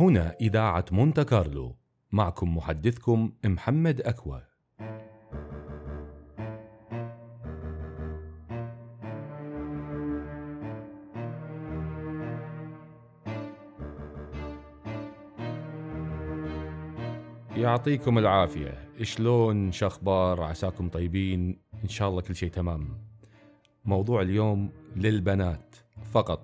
هنا إذاعة مونte كارلو. معكم محدثكم محمد أكوى يعطيكم العافية. شلون شخبار؟ عساكم طيبين؟ إن شاء الله كل شيء تمام. موضوع اليوم للبنات. فقط.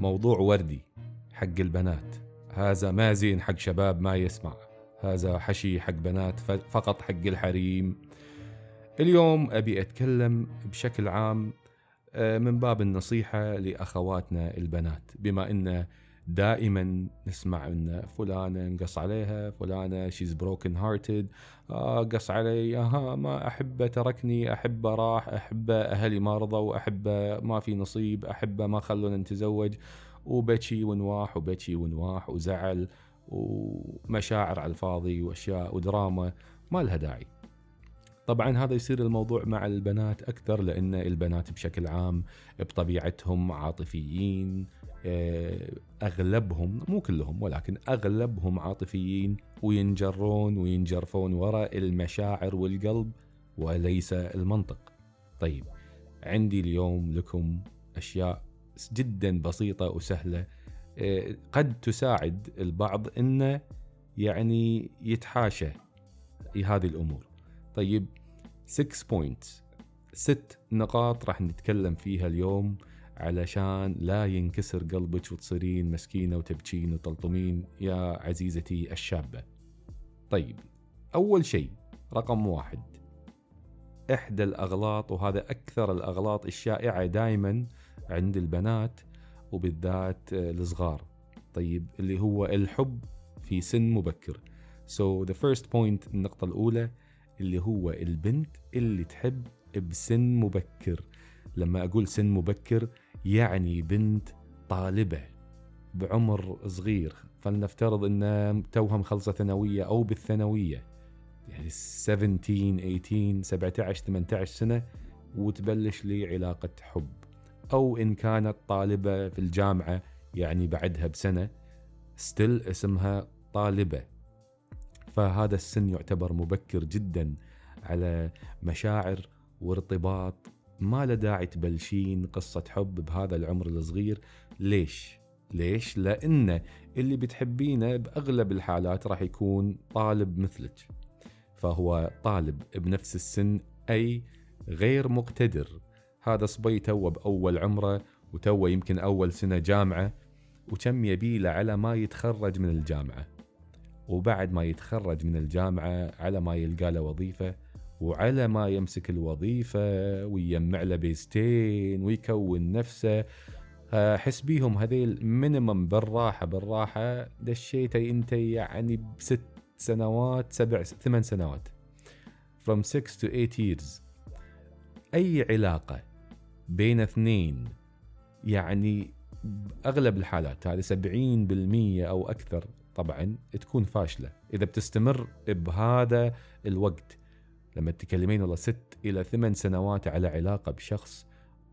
موضوع وردي حق البنات. هذا ما زين حق شباب ما يسمع. هذا حشي حق بنات فقط حق الحريم. اليوم أبي أتكلم بشكل عام آه، من باب النصيحة لأخواتنا البنات. بما أن دائما نسمع إن فلانة انقص عليها فلانة شيز بروكن هارتد قص علي أها ما احبه تركني احبه راح احبه أهلي ما رضوا احبه ما في نصيب احبه ما خلونا نتزوج. وبكي ونواح وبكي ونواح وزعل ومشاعر على الفاضي وأشياء ودراما ما لها داعي طبعا هذا يصير الموضوع مع البنات أكثر لأن البنات بشكل عام بطبيعتهم عاطفيين آه، أغلبهم مو كلهم ولكن أغلبهم عاطفيين وينجرون وينجرفون وراء المشاعر والقلب وليس المنطق. طيب عندي اليوم لكم أشياء جدا بسيطة وسهلة. آه، قد تساعد البعض إنه يعني يتحاشى هذه الأمور. طيب 6 بوينتس ست نقاط راح نتكلم فيها اليوم علشان لا ينكسر قلبك وتصيرين مسكينة وتبكين وتلطمين يا عزيزتي الشابة. طيب أول شيء رقم واحد. إحدى الأغلاط وهذا أكثر الأغلاط الشائعة دائما عند البنات وبالذات الصغار. طيب اللي هو الحب في سن مبكر. So the first point النقطة الأولى اللي هو البنت اللي تحب بسن مبكر. لما أقول سن مبكر يعني بنت طالبة بعمر صغير. فلنفترض أن توها مخلصة ثانوية أو بالثانوية. يعني 17 18 17 18 سنة وتبلش لي علاقة حب. أو إن كانت طالبة في الجامعة يعني بعدها بسنة ستيل اسمها طالبة فهذا السن يعتبر مبكر جدا على مشاعر وارتباط ما له داعي تبلشين قصة حب بهذا العمر الصغير ليش؟ ليش؟ لأن اللي بتحبينه بأغلب الحالات راح يكون طالب مثلك فهو طالب بنفس السن أي غير مقتدر هذا صبي توه بأول عمره وتوه يمكن أول سنة جامعة وكم يبيله على ما يتخرج من الجامعة. وبعد ما يتخرج من الجامعة على ما يلقى له وظيفة وعلى ما يمسك الوظيفة ويجمع له بيزتين ويكون نفسه. حس بيهم هذيل مينيمم بالراحة بالراحة دشيتي أنت يعني بست سنوات سبع ثمان سنوات. From 6 to 8 years. أي علاقة. بين اثنين. يعني بأغلب الحالات هذه 70% أو أكثر طبعا تكون فاشلة. إذا بتستمر بهذا الوقت لما تتكلمين والله ست إلى ثمان سنوات على علاقة بشخص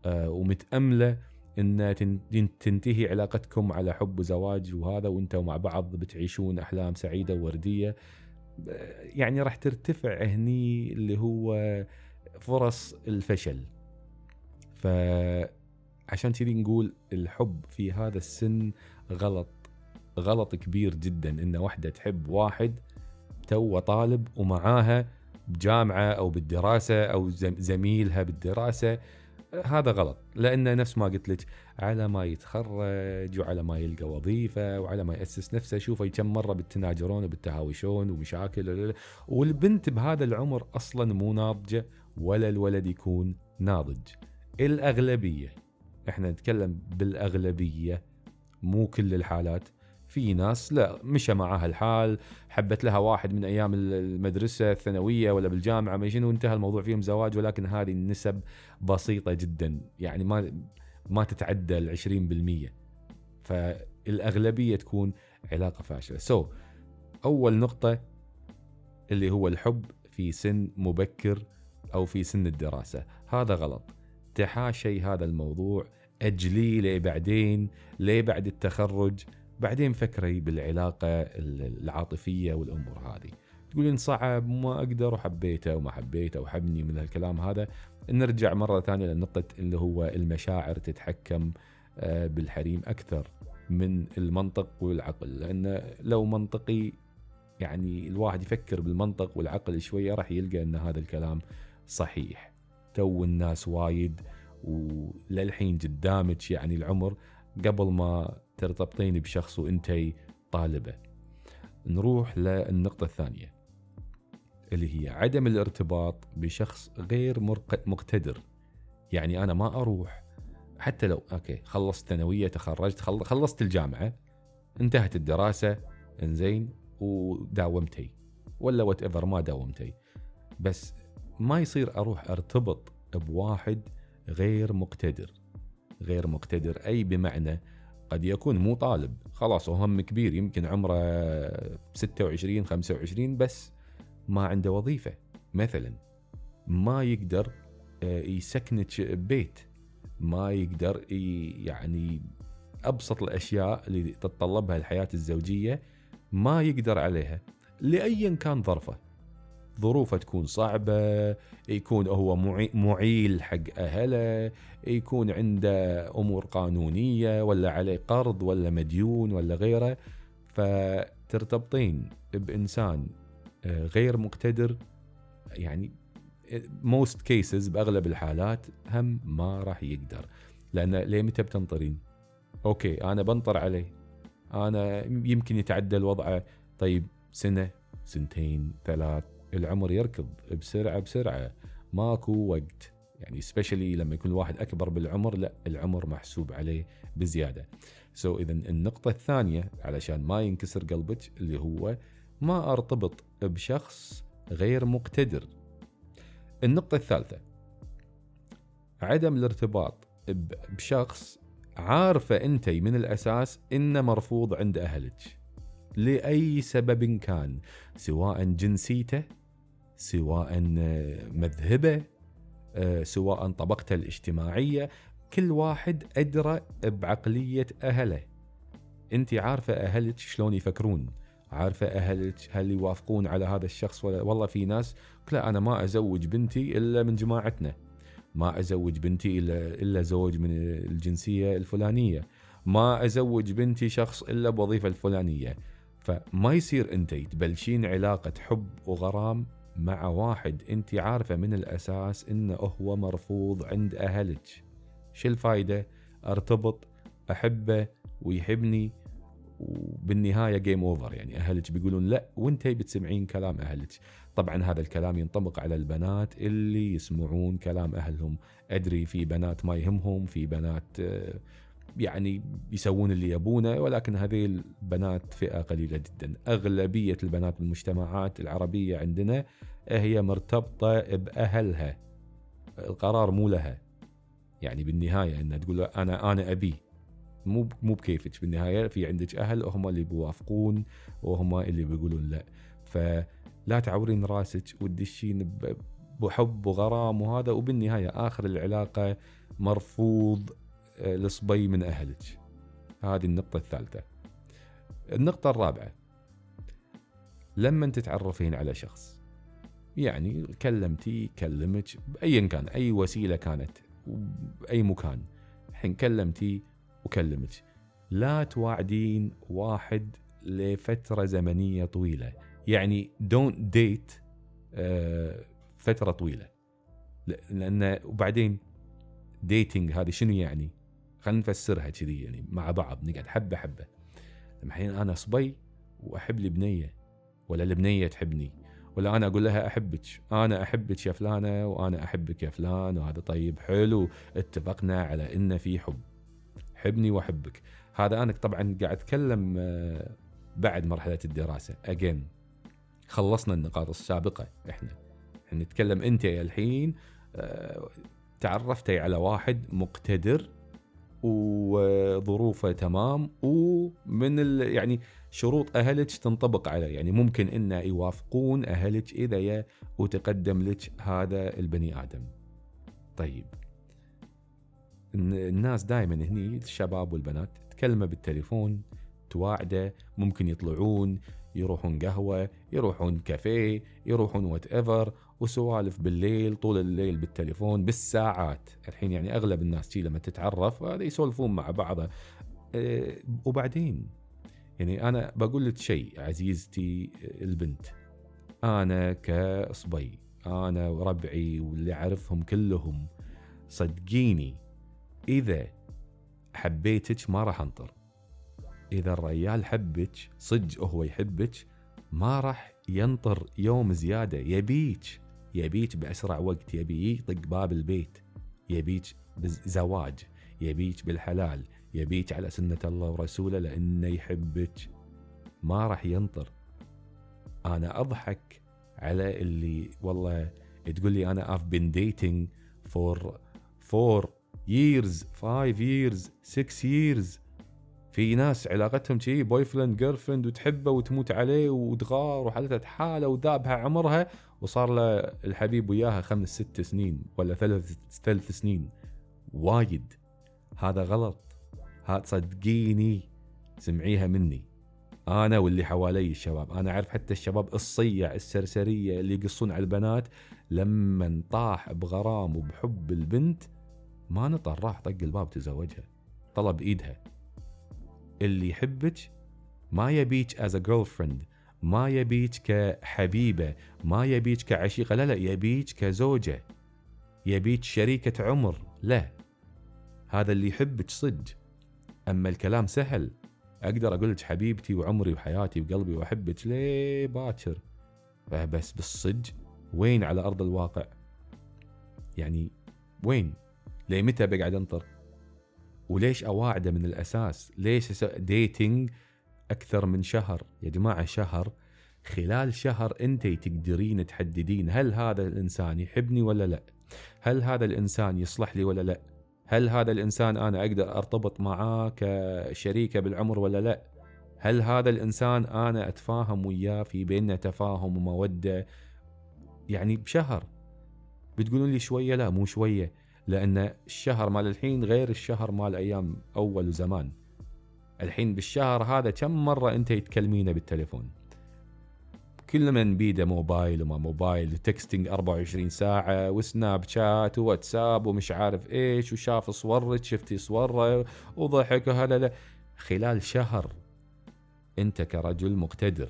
آه ومتأملة إن تنتهي علاقتكم على حب وزواج وهذا وأنتم مع بعض بتعيشون أحلام سعيدة ووردية آه، يعني راح ترتفع هني اللي هو فرص الفشل. فعشان كذي نقول الحب في هذا السن غلط غلط كبير جدا إن واحدة تحب واحد تو طالب ومعاها بجامعة أو بالدراسة أو زميلها بالدراسة هذا غلط. لأن نفس ما قلت لك على ما يتخرج وعلى ما يلقى وظيفة وعلى ما يأسس نفسه شوفوا كم مرة بالتناجرون وبالتهاوشون ومشاكل والبنت بهذا العمر أصلا مو ناضجة ولا الولد يكون ناضج. الأغلبية. إحنا نتكلم بالأغلبية مو كل الحالات. في ناس لا مشى معها الحال حبت لها واحد من أيام المدرسة الثانوية ولا بالجامعة ما شنو انتهى الموضوع فيهم زواج ولكن هذه النسب بسيطة جدا. يعني ما ما تتعدى ال 20% فالأغلبية تكون علاقة فاشلة. سو so, أول نقطة اللي هو الحب في سن مبكر أو في سن الدراسة. هذا غلط. تحاشي هذا الموضوع اجليه ليه بعدين ليه بعد التخرج بعدين فكري بالعلاقة العاطفية والأمور هذه. تقولين صعب ما أقدر وحبيته وما حبيته وحبني من الكلام هذا. نرجع مرة ثانية لنقطة اللي هو المشاعر تتحكم آه، بالحريم أكثر من المنطق والعقل. لأن لو منطقي يعني الواحد يفكر بالمنطق والعقل شوية راح يلقى إن هذا الكلام صحيح. تو الناس وايد وللحين قدامك يعني العمر قبل ما ترتبطين بشخص وانتي طالبة. نروح للنقطة الثانية اللي هي عدم الارتباط بشخص غير مقتدر. يعني أنا ما أروح حتى لو okay خلصت ثانوية تخرجت خلصت الجامعة انتهت الدراسة إنزين وداومتي. ولا whatever ما داومتي. بس ما يصير أروح أرتبط بواحد غير مقتدر. غير مقتدر أي بمعنى قد يكون مو طالب. خلاص هو هم كبير يمكن عمره 26 25 بس ما عنده وظيفة. مثلا ما يقدر آه، يسكنك ببيت ما يقدر يعني أبسط الأشياء اللي تتطلبها الحياة الزوجية ما يقدر عليها لا يا كان ظرفه. ظروفه تكون صعبة يكون هو معيل حق أهله يكون عنده أمور قانونية ولا عليه قرض ولا مديون ولا غيره. فترتبطين بإنسان آه، غير مقتدر يعني most cases بأغلب الحالات هم ما راح يقدر. لأن ليه متى بتنطرين؟ okay أنا بنطر عليه. أنا يمكن يتعدل وضعه. طيب سنة سنتين ثلاث العمر يركض بسرعة بسرعة. ماكو وقت. يعني especially لما يكون الواحد أكبر بالعمر لا العمر محسوب عليه بزيادة. so so اذا النقطة الثانية علشان ما ينكسر قلبك اللي هو ما أرتبط بشخص غير مقتدر. النقطة الثالثة عدم الارتباط بشخص عارفة أنت من الأساس إنه مرفوض عند أهلك. لأي سبب كان سواء جنسيته سواء مذهبه سواء طبقته الاجتماعية. كل واحد أدرى بعقلية أهله. أنت عارفة أهلك شلون يفكرون؟ عارفة أهلك هل يوافقون على هذا الشخص ولا والله في ناس لا أنا ما أزوج بنتي إلا من جماعتنا. ما أزوج بنتي إلا إلا زوج من الجنسية الفلانية. ما أزوج بنتي شخص إلا بوظيفة الفلانية. فما يصير أنت تبلشين علاقة حب وغرام مع واحد انت عارفه من الأساس إنه هو مرفوض عند أهلك. شو الفايده أرتبط أحبه ويحبني وبالنهاية game over يعني أهلك بيقولون لا وأنت بتسمعين كلام أهلك. طبعا هذا الكلام ينطبق على البنات اللي يسمعون كلام أهلهم. أدري في بنات ما يهمهم في بنات آه، يعني يسوون اللي يبونه ولكن هذه البنات فئة قليلة جدا. أغلبية البنات بالمجتمعات العربية عندنا هي مرتبطة بأهلها. القرار مو لها. يعني بالنهاية إنها تقول أنا أنا أبي. مو مو بكيفك. بالنهاية في عندك أهل هم اللي بيوافقون وهم اللي بيقولون لا. فلا تعورين راسك وتدشين بحب وغرام وهذا. وبالنهاية آخر العلاقة مرفوض آه، الصبي من أهلك. هذه النقطة الثالثة. النقطة الرابعة. لما تتعرفين على شخص يعني كلمتي كلمك بايا كان أي وسيلة كانت باي مكان الحين كلمتي وكلمك. لا تواعدين واحد لفترة زمنية طويلة. يعني don't date آه، فترة طويلة. لأن وبعدين dating هذه شنو يعني؟ خلينا نفسرها كذي يعني مع بعض نقعد حبة حبة. الحين أنا صبي وأحب لي بنية ولا البنية تحبني؟ ولا أنا أقول لها أحبك أنا أحبك يا فلانة وأنا أحبك يا فلان وهذا طيب حلو اتفقنا على إن في حب حبني وأحبك. هذا أنا طبعا قاعد أتكلم آه، بعد مرحلة الدراسة اجين خلصنا النقاط السابقة إحنا نتكلم أنت الحين آه، تعرفتي على واحد مقتدر وظروفه تمام ومن يعني شروط أهلك تنطبق عليه يعني ممكن إنه يوافقون أهلك إذا وتقدم لك هذا البني آدم. طيب الناس دائما هني الشباب والبنات تكلمه بالتليفون تواعده ممكن يطلعون يروحون قهوة يروحون كافيه يروحون whatever وسوالف بالليل طول الليل بالتليفون بالساعات. الحين يعني أغلب الناس لما تتعرف هذا يسولفون مع بعض أه وبعدين يعني أنا بقول لك شيء عزيزتي البنت أنا كصبي أنا وربعي واللي أعرفهم كلهم صدقيني إذا حبيتك ما راح أنطر. إذا الريال حبك صدق هو يحبك ما راح ينطر يوم زيادة. يبيك يبيك بأسرع وقت يبي يطق باب البيت يبيك بزواج يبيك بالحلال يبيك على سنة الله ورسوله لأنه يحبك. ما راح ينطر. أنا أضحك على اللي والله تقول لي أنا I've been dating for four years five years six years. في ناس علاقتهم شي boyfriend girlfriend وتحبه وتموت عليه وتغار وحالتها حاله وذابها عمرها وصار له الحبيب وياها خمس ست سنين ولا ثلاث ثلاث سنين. وايد. هذا غلط. هذا صدقيني. سمعيها مني. أنا واللي حوالي الشباب. أنا أعرف حتى الشباب الصيع السرسرية اللي يقصون على البنات لما طاح بغرام وبحب البنت ما نطر راح طق الباب تزوجها. طلب إيدها. اللي يحبك. ما يبيك as girlfriend ما يبيك كحبيبة. ما يبيك كعشيقة. لا لا يبيك كزوجة. يبيك شريكة عمر. لا. هذا اللي يحبك صدق. أما الكلام سهل. أقدر أقول لك حبيبتي وعمري وحياتي وقلبي وأحبك ليه باكر. بس بالصدق. وين على أرض الواقع؟ يعني وين؟ ليه متى بقعد أنطر؟ وليش أواعده من الأساس؟ ليش ديتنج أكثر من شهر؟ يا جماعة شهر خلال شهر أنت تقدرين تحددين هل هذا الإنسان يحبني ولا لا؟ هل هذا الإنسان يصلح لي ولا لا؟ هل هذا الإنسان أنا أقدر أرتبط معاه كشريكة بالعمر ولا لا؟ هل هذا الإنسان أنا أتفاهم وياه في بيننا تفاهم ومودة؟ يعني بشهر. بتقولون لي شوية؟ لا مو شوية. لأن الشهر مال الحين غير الشهر مال أيام أول زمان. الحين بالشهر هذا كم مرة أنت تكلمينه بالتليفون؟ كل من بيده موبايل وما موبايل texting 24 ساعة وسناب شات وواتساب ومش عارف إيش وشاف صورك شفتي صورة وضحك وهلا خلال شهر أنت كرجل مقتدر.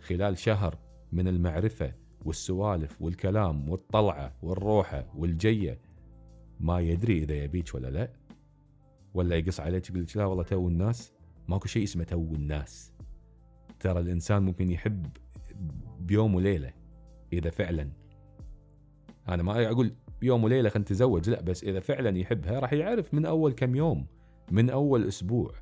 خلال شهر من المعرفة والسوالف والكلام والطلعة والروحة والجية ما يدري إذا يبيك ولا لا. ولا يقص عليك يقول لك لا والله تو الناس ماكو شيء اسمه تو الناس. ترى الإنسان ممكن يحب بيوم وليلة إذا فعلا. أنا ما أقول يوم وليلة خلينا نتزوج لا بس إذا فعلا يحبها راح يعرف من أول كم يوم من أول أسبوع.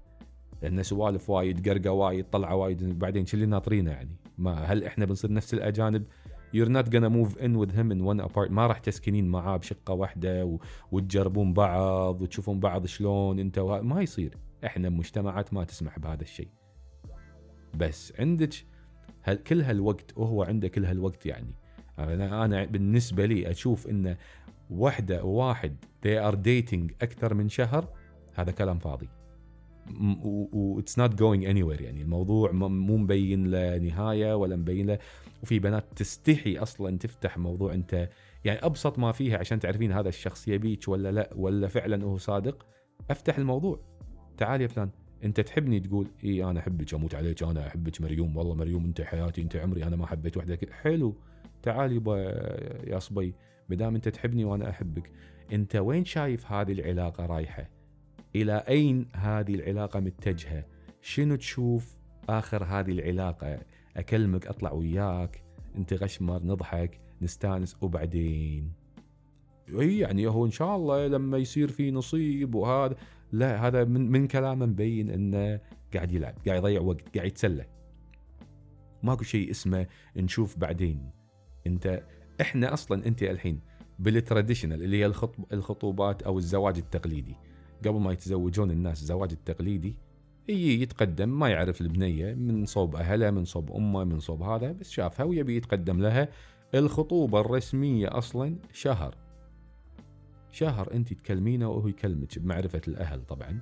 لأن سوالف وايد قرقة وايد طلعة وايد بعدين شو اللي ناطرينه يعني؟ ما هل إحنا بنصير نفس الأجانب؟ You're not gonna move in with him in one apart. ما راح تسكنين معاه بشقة واحدة و... وتجربون بعض وتشوفون بعض شلون انت و... ما يصير. إحنا مجتمعات ما تسمح بهذا الشيء. بس عندك هل كل هالوقت وهو عنده كل هالوقت يعني. أنا أنا بالنسبة لي أشوف إن وحدة وواحد they are dating أكثر من شهر هذا كلام فاضي. و it's not going anywhere يعني. الموضوع مو مبين له نهاية ولا مبين له. وفي بنات تستحي أصلا تفتح موضوع أنت يعني أبسط ما فيها عشان تعرفين هذا الشخص يبيك ولا لا ولا فعلا هو صادق أفتح الموضوع. تعال يا فلان أنت تحبني تقول اي أنا أحبك أموت عليك أنا أحبك مريوم والله مريوم أنت حياتي أنت عمري أنا ما حبيت وحده حلو. تعال يبا يا صبي مدام أنت تحبني وأنا أحبك أنت وين شايف هذه العلاقة رايحة؟ إلى أين هذه العلاقة متجهة؟ شنو تشوف آخر هذه العلاقة؟ أكلمك أطلع وياك أنت غشمر نضحك نستانس وبعدين؟ إي يعني هو إن شاء الله لما يصير في نصيب وهذا لا هذا من من كلامه مبين إنه قاعد يلعب قاعد يضيع وقت قاعد يتسلى. ماكو شيء اسمه نشوف بعدين. أنت إحنا أصلا أنت الحين بال traditional اللي هي الخطوبات أو الزواج التقليدي. قبل ما يتزوجون الناس الزواج التقليدي يجي يتقدم ما يعرف البنية من صوب أهلها من صوب أمه من صوب هذا بس شافها ويبي يتقدم لها الخطوبة الرسمية أصلا شهر. شهر أنت تكلمينه وهو يكلمك بمعرفة الأهل طبعا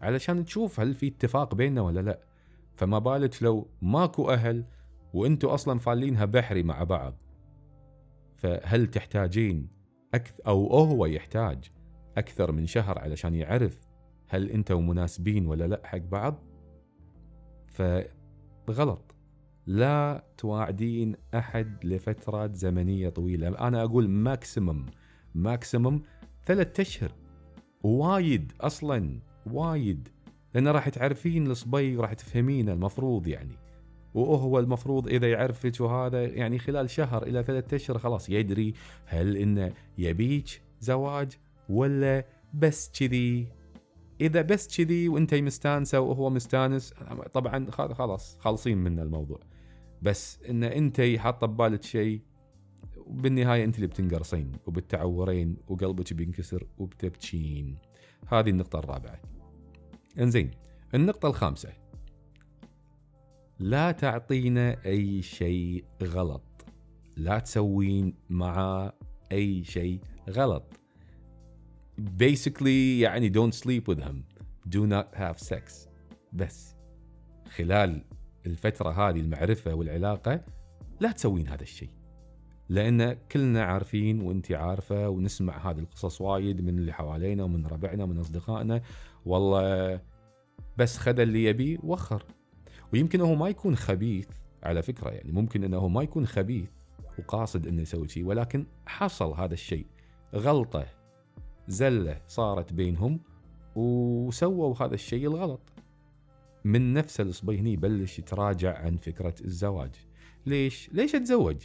علشان تشوف هل في اتفاق بيننا ولا لا. فما بالك لو ماكو أهل وأنتم أصلا فالينها بحري مع بعض. فهل تحتاجين أكثر أو هو يحتاج أكثر من شهر علشان يعرف هل أنتم مناسبين ولا لأ حق بعض؟ فغلط. لا تواعدين أحد لفترات زمنية طويلة. أنا أقول maximum maximum ثلاثة أشهر. وايد أصلا وايد. لأن راح تعرفين الصبي وراح تفهمينه المفروض يعني. وهو المفروض إذا يعرفك وهذا يعني خلال شهر إلى ثلاثة أشهر خلاص يدري هل إنه يبيك زواج ولا بس كذي؟ إذا بس كذي وإنت مستانسة وهو مستانس طبعا خلاص خالصين من الموضوع. بس إن إنت حاطه ببالك شيء وبالنهايه إنت اللي بتنقرصين وبتعورين وقلبك بينكسر وبتبكين. هذه النقطة الرابعة. إنزين النقطة الخامسة. لا تعطينا أي شيء غلط. لا تسوين معاه أي شيء غلط. Basically يعني don't sleep with him. Do not have sex. بس خلال الفترة هذه المعرفة والعلاقة لا تسوين هذا الشيء. لأن كلنا عارفين وانت عارفة ونسمع هذه القصص وايد من اللي حوالينا ومن ربعنا ومن أصدقائنا. والله بس خذ اللي يبيه وخر ويمكن هو ما يكون خبيث على فكرة يعني ممكن أنه ما يكون خبيث وقاصد أنه يسوي شيء ولكن حصل هذا الشيء. غلطة زلة صارت بينهم وسووا هذا الشيء الغلط. من نفس الصبي هني يبلش يتراجع عن فكرة الزواج. ليش؟ ليش أتزوج؟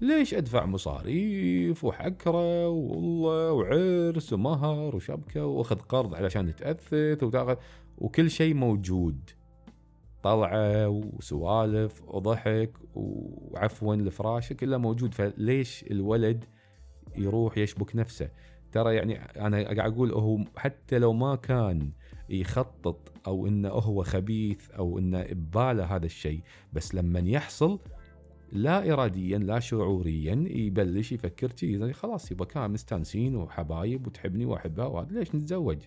ليش أدفع مصاريف وحكرة والله وعرس ومهر وشبكة وأخذ قرض علشان تأثث وتأخذ؟ وكل شيء موجود. طلعة وسوالف وضحك وعفوا الفراش كله موجود. فليش الولد يروح يشبك نفسه؟ ترى يعني أنا قاعد أقول هو حتى لو ما كان يخطط أو إنه هو خبيث أو إنه بباله هذا الشيء بس لما يحصل لا اراديا لا شعوريا يبلش يفكر شيء خلاص يبقى كان مستانسين وحبايب وتحبني وأحبها وهذا ليش نتزوج؟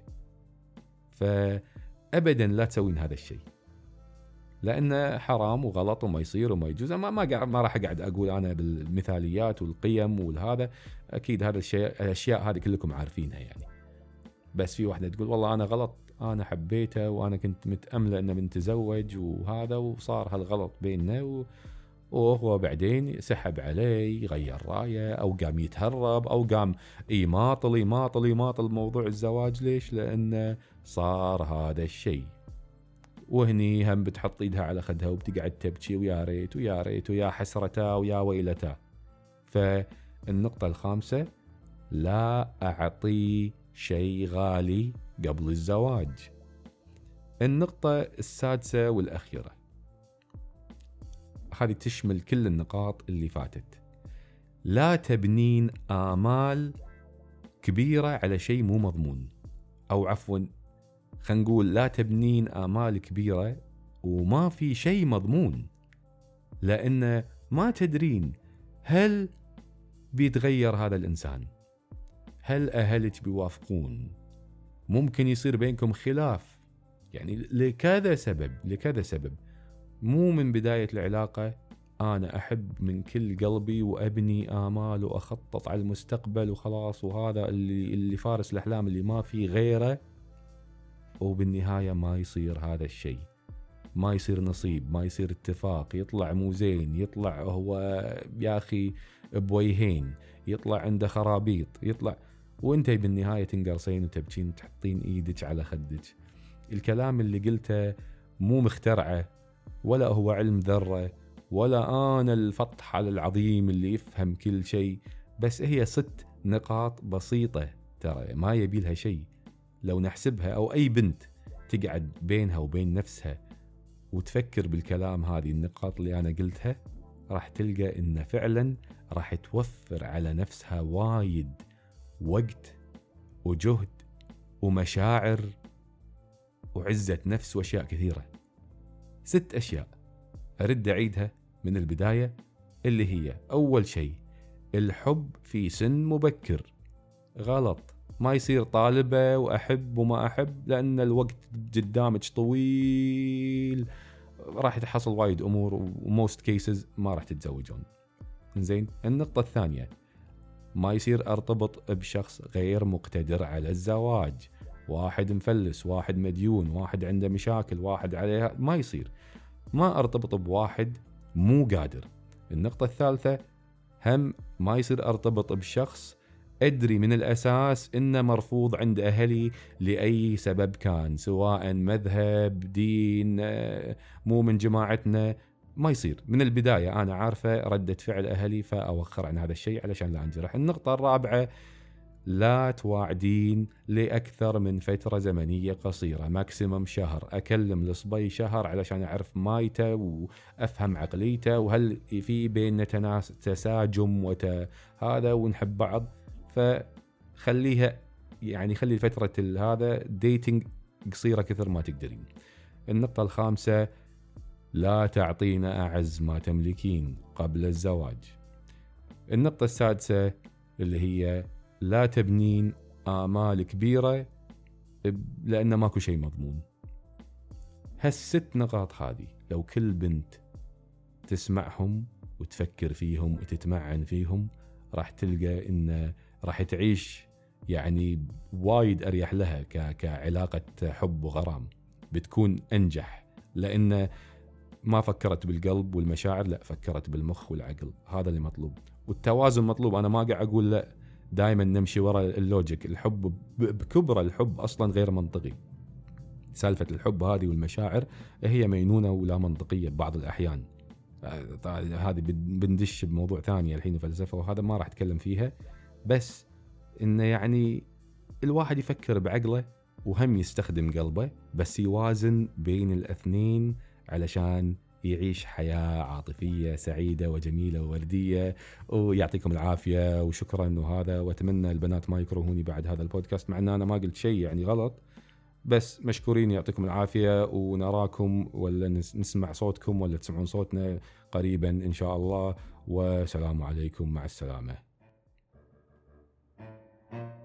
فابدا لا تسوين هذا الشيء. لأنه حرام وغلط وما يصير وما يجوز. ما ما, ما راح أقعد أقول أنا بالمثاليات والقيم والهذا. أكيد هذا الشيء الأشياء هذه كلكم عارفينها يعني. بس في واحدة تقول والله أنا غلط أنا حبيته وأنا كنت متأملة إنه بنتزوج وهذا وصار هالغلط بيننا و... وهو بعدين سحب عليه غير رأيه أو قام يتهرب أو قام يماطل يماطل يماطل موضوع الزواج ليش؟ لأنه صار هذا الشيء. وهني هم بتحط إيدها على خدها وبتقعد تبكي ويا ريت ويا ريت ويا حسرتا ويا ويلتا. فالنقطة الخامسة لا أعطي شيء غالي قبل الزواج. النقطة السادسة والأخيرة. هذه تشمل كل النقاط اللي فاتت. لا تبنين آمال كبيرة على شيء مو مضمون. أو عفوا خلينا نقول لا تبنين آمال كبيرة وما في شيء مضمون لأن ما تدرين هل بيتغير هذا الإنسان هل أهلك بيوافقون ممكن يصير بينكم خلاف. يعني لكذا سبب لكذا سبب. مو من بداية العلاقة أنا أحب من كل قلبي وأبني آمال وأخطط على المستقبل وخلاص وهذا اللي اللي فارس الأحلام اللي ما في غيره. وبالنهاية ما يصير هذا الشيء. ما يصير نصيب ما يصير اتفاق يطلع مو زين يطلع هو يا أخي بويهين يطلع عنده خرابيط يطلع. وأنت بالنهاية تنقرصين وتبكين تحطين إيدك على خدك. الكلام اللي قلته مو مخترعه ولا هو علم ذرة ولا أنا الفطح على العظيم اللي يفهم كل شيء. بس هي ست نقاط بسيطة ترى ما يبي لها شيء. لو نحسبها أو أي بنت تقعد بينها وبين نفسها وتفكر بالكلام هذه النقاط اللي أنا قلتها راح تلقى إن فعلا راح توفر على نفسها وايد وقت وجهد ومشاعر وعزة نفس وأشياء كثيرة. ست أشياء أرد أعيدها من البداية اللي هي أول شيء الحب في سن مبكر. غلط. ما يصير طالبة وأحب وما أحب لأن الوقت قدامك طويل. راح تحصل وايد أمور و most cases ما راح تتزوجون. زين النقطة الثانية ما يصير أرتبط بشخص غير مقتدر على الزواج. واحد مفلس واحد مديون واحد عنده مشاكل واحد عليها ما يصير. ما أرتبط بواحد مو قادر. النقطة الثالثة هم ما يصير أرتبط بشخص أدري من الأساس إنه مرفوض عند أهلي لأي سبب كان سواء مذهب دين مو من جماعتنا. ما يصير. من البداية أنا عارفة ردة فعل أهلي فأوخر عن هذا الشيء علشان لا أنجرح. النقطة الرابعة لا تواعدين لأكثر من فترة زمنية قصيرة maximum شهر. أكلم الصبي شهر علشان أعرف مايته وأفهم عقليته وهل في بيننا تناغم وهذا ونحب بعض. فخليها يعني خلي فترة هذا dating قصيرة كثر ما تقدرين. النقطة الخامسة لا تعطينا أعز ما تملكين قبل الزواج. النقطة السادسة اللي هي لا تبنين آمال كبيرة لأن ماكو شيء مضمون. هالست نقاط هذه لو كل بنت تسمعهم وتفكر فيهم وتتمعن فيهم راح تلقى إن راح تعيش يعني وايد أريح لها كعلاقة حب وغرام. بتكون أنجح. لأن ما فكرت بالقلب والمشاعر لا فكرت بالمخ والعقل. هذا اللي مطلوب. والتوازن مطلوب. أنا ما قاعد أقول لا دائما نمشي ورا اللوجيك. الحب بكبره الحب أصلا غير منطقي. سالفة الحب هذه والمشاعر هي مينونة ولا منطقية ببعض الأحيان. هذه بندش بموضوع ثاني الحين فلسفه وهذا ما راح أتكلم فيها. بس انه يعني الواحد يفكر بعقله وهم يستخدم قلبه بس يوازن بين الاثنين علشان يعيش حياة عاطفية سعيدة وجميلة ووردية. ويعطيكم العافية وشكرا وهذا وأتمنى البنات ما يكرهوني بعد هذا البودكاست مع إن أنا ما قلت شيء يعني غلط. بس مشكورين يعطيكم العافية ونراكم ولا نسمع صوتكم ولا تسمعون صوتنا قريبا إن شاء الله. والسلام عليكم مع السلامة. Thank you.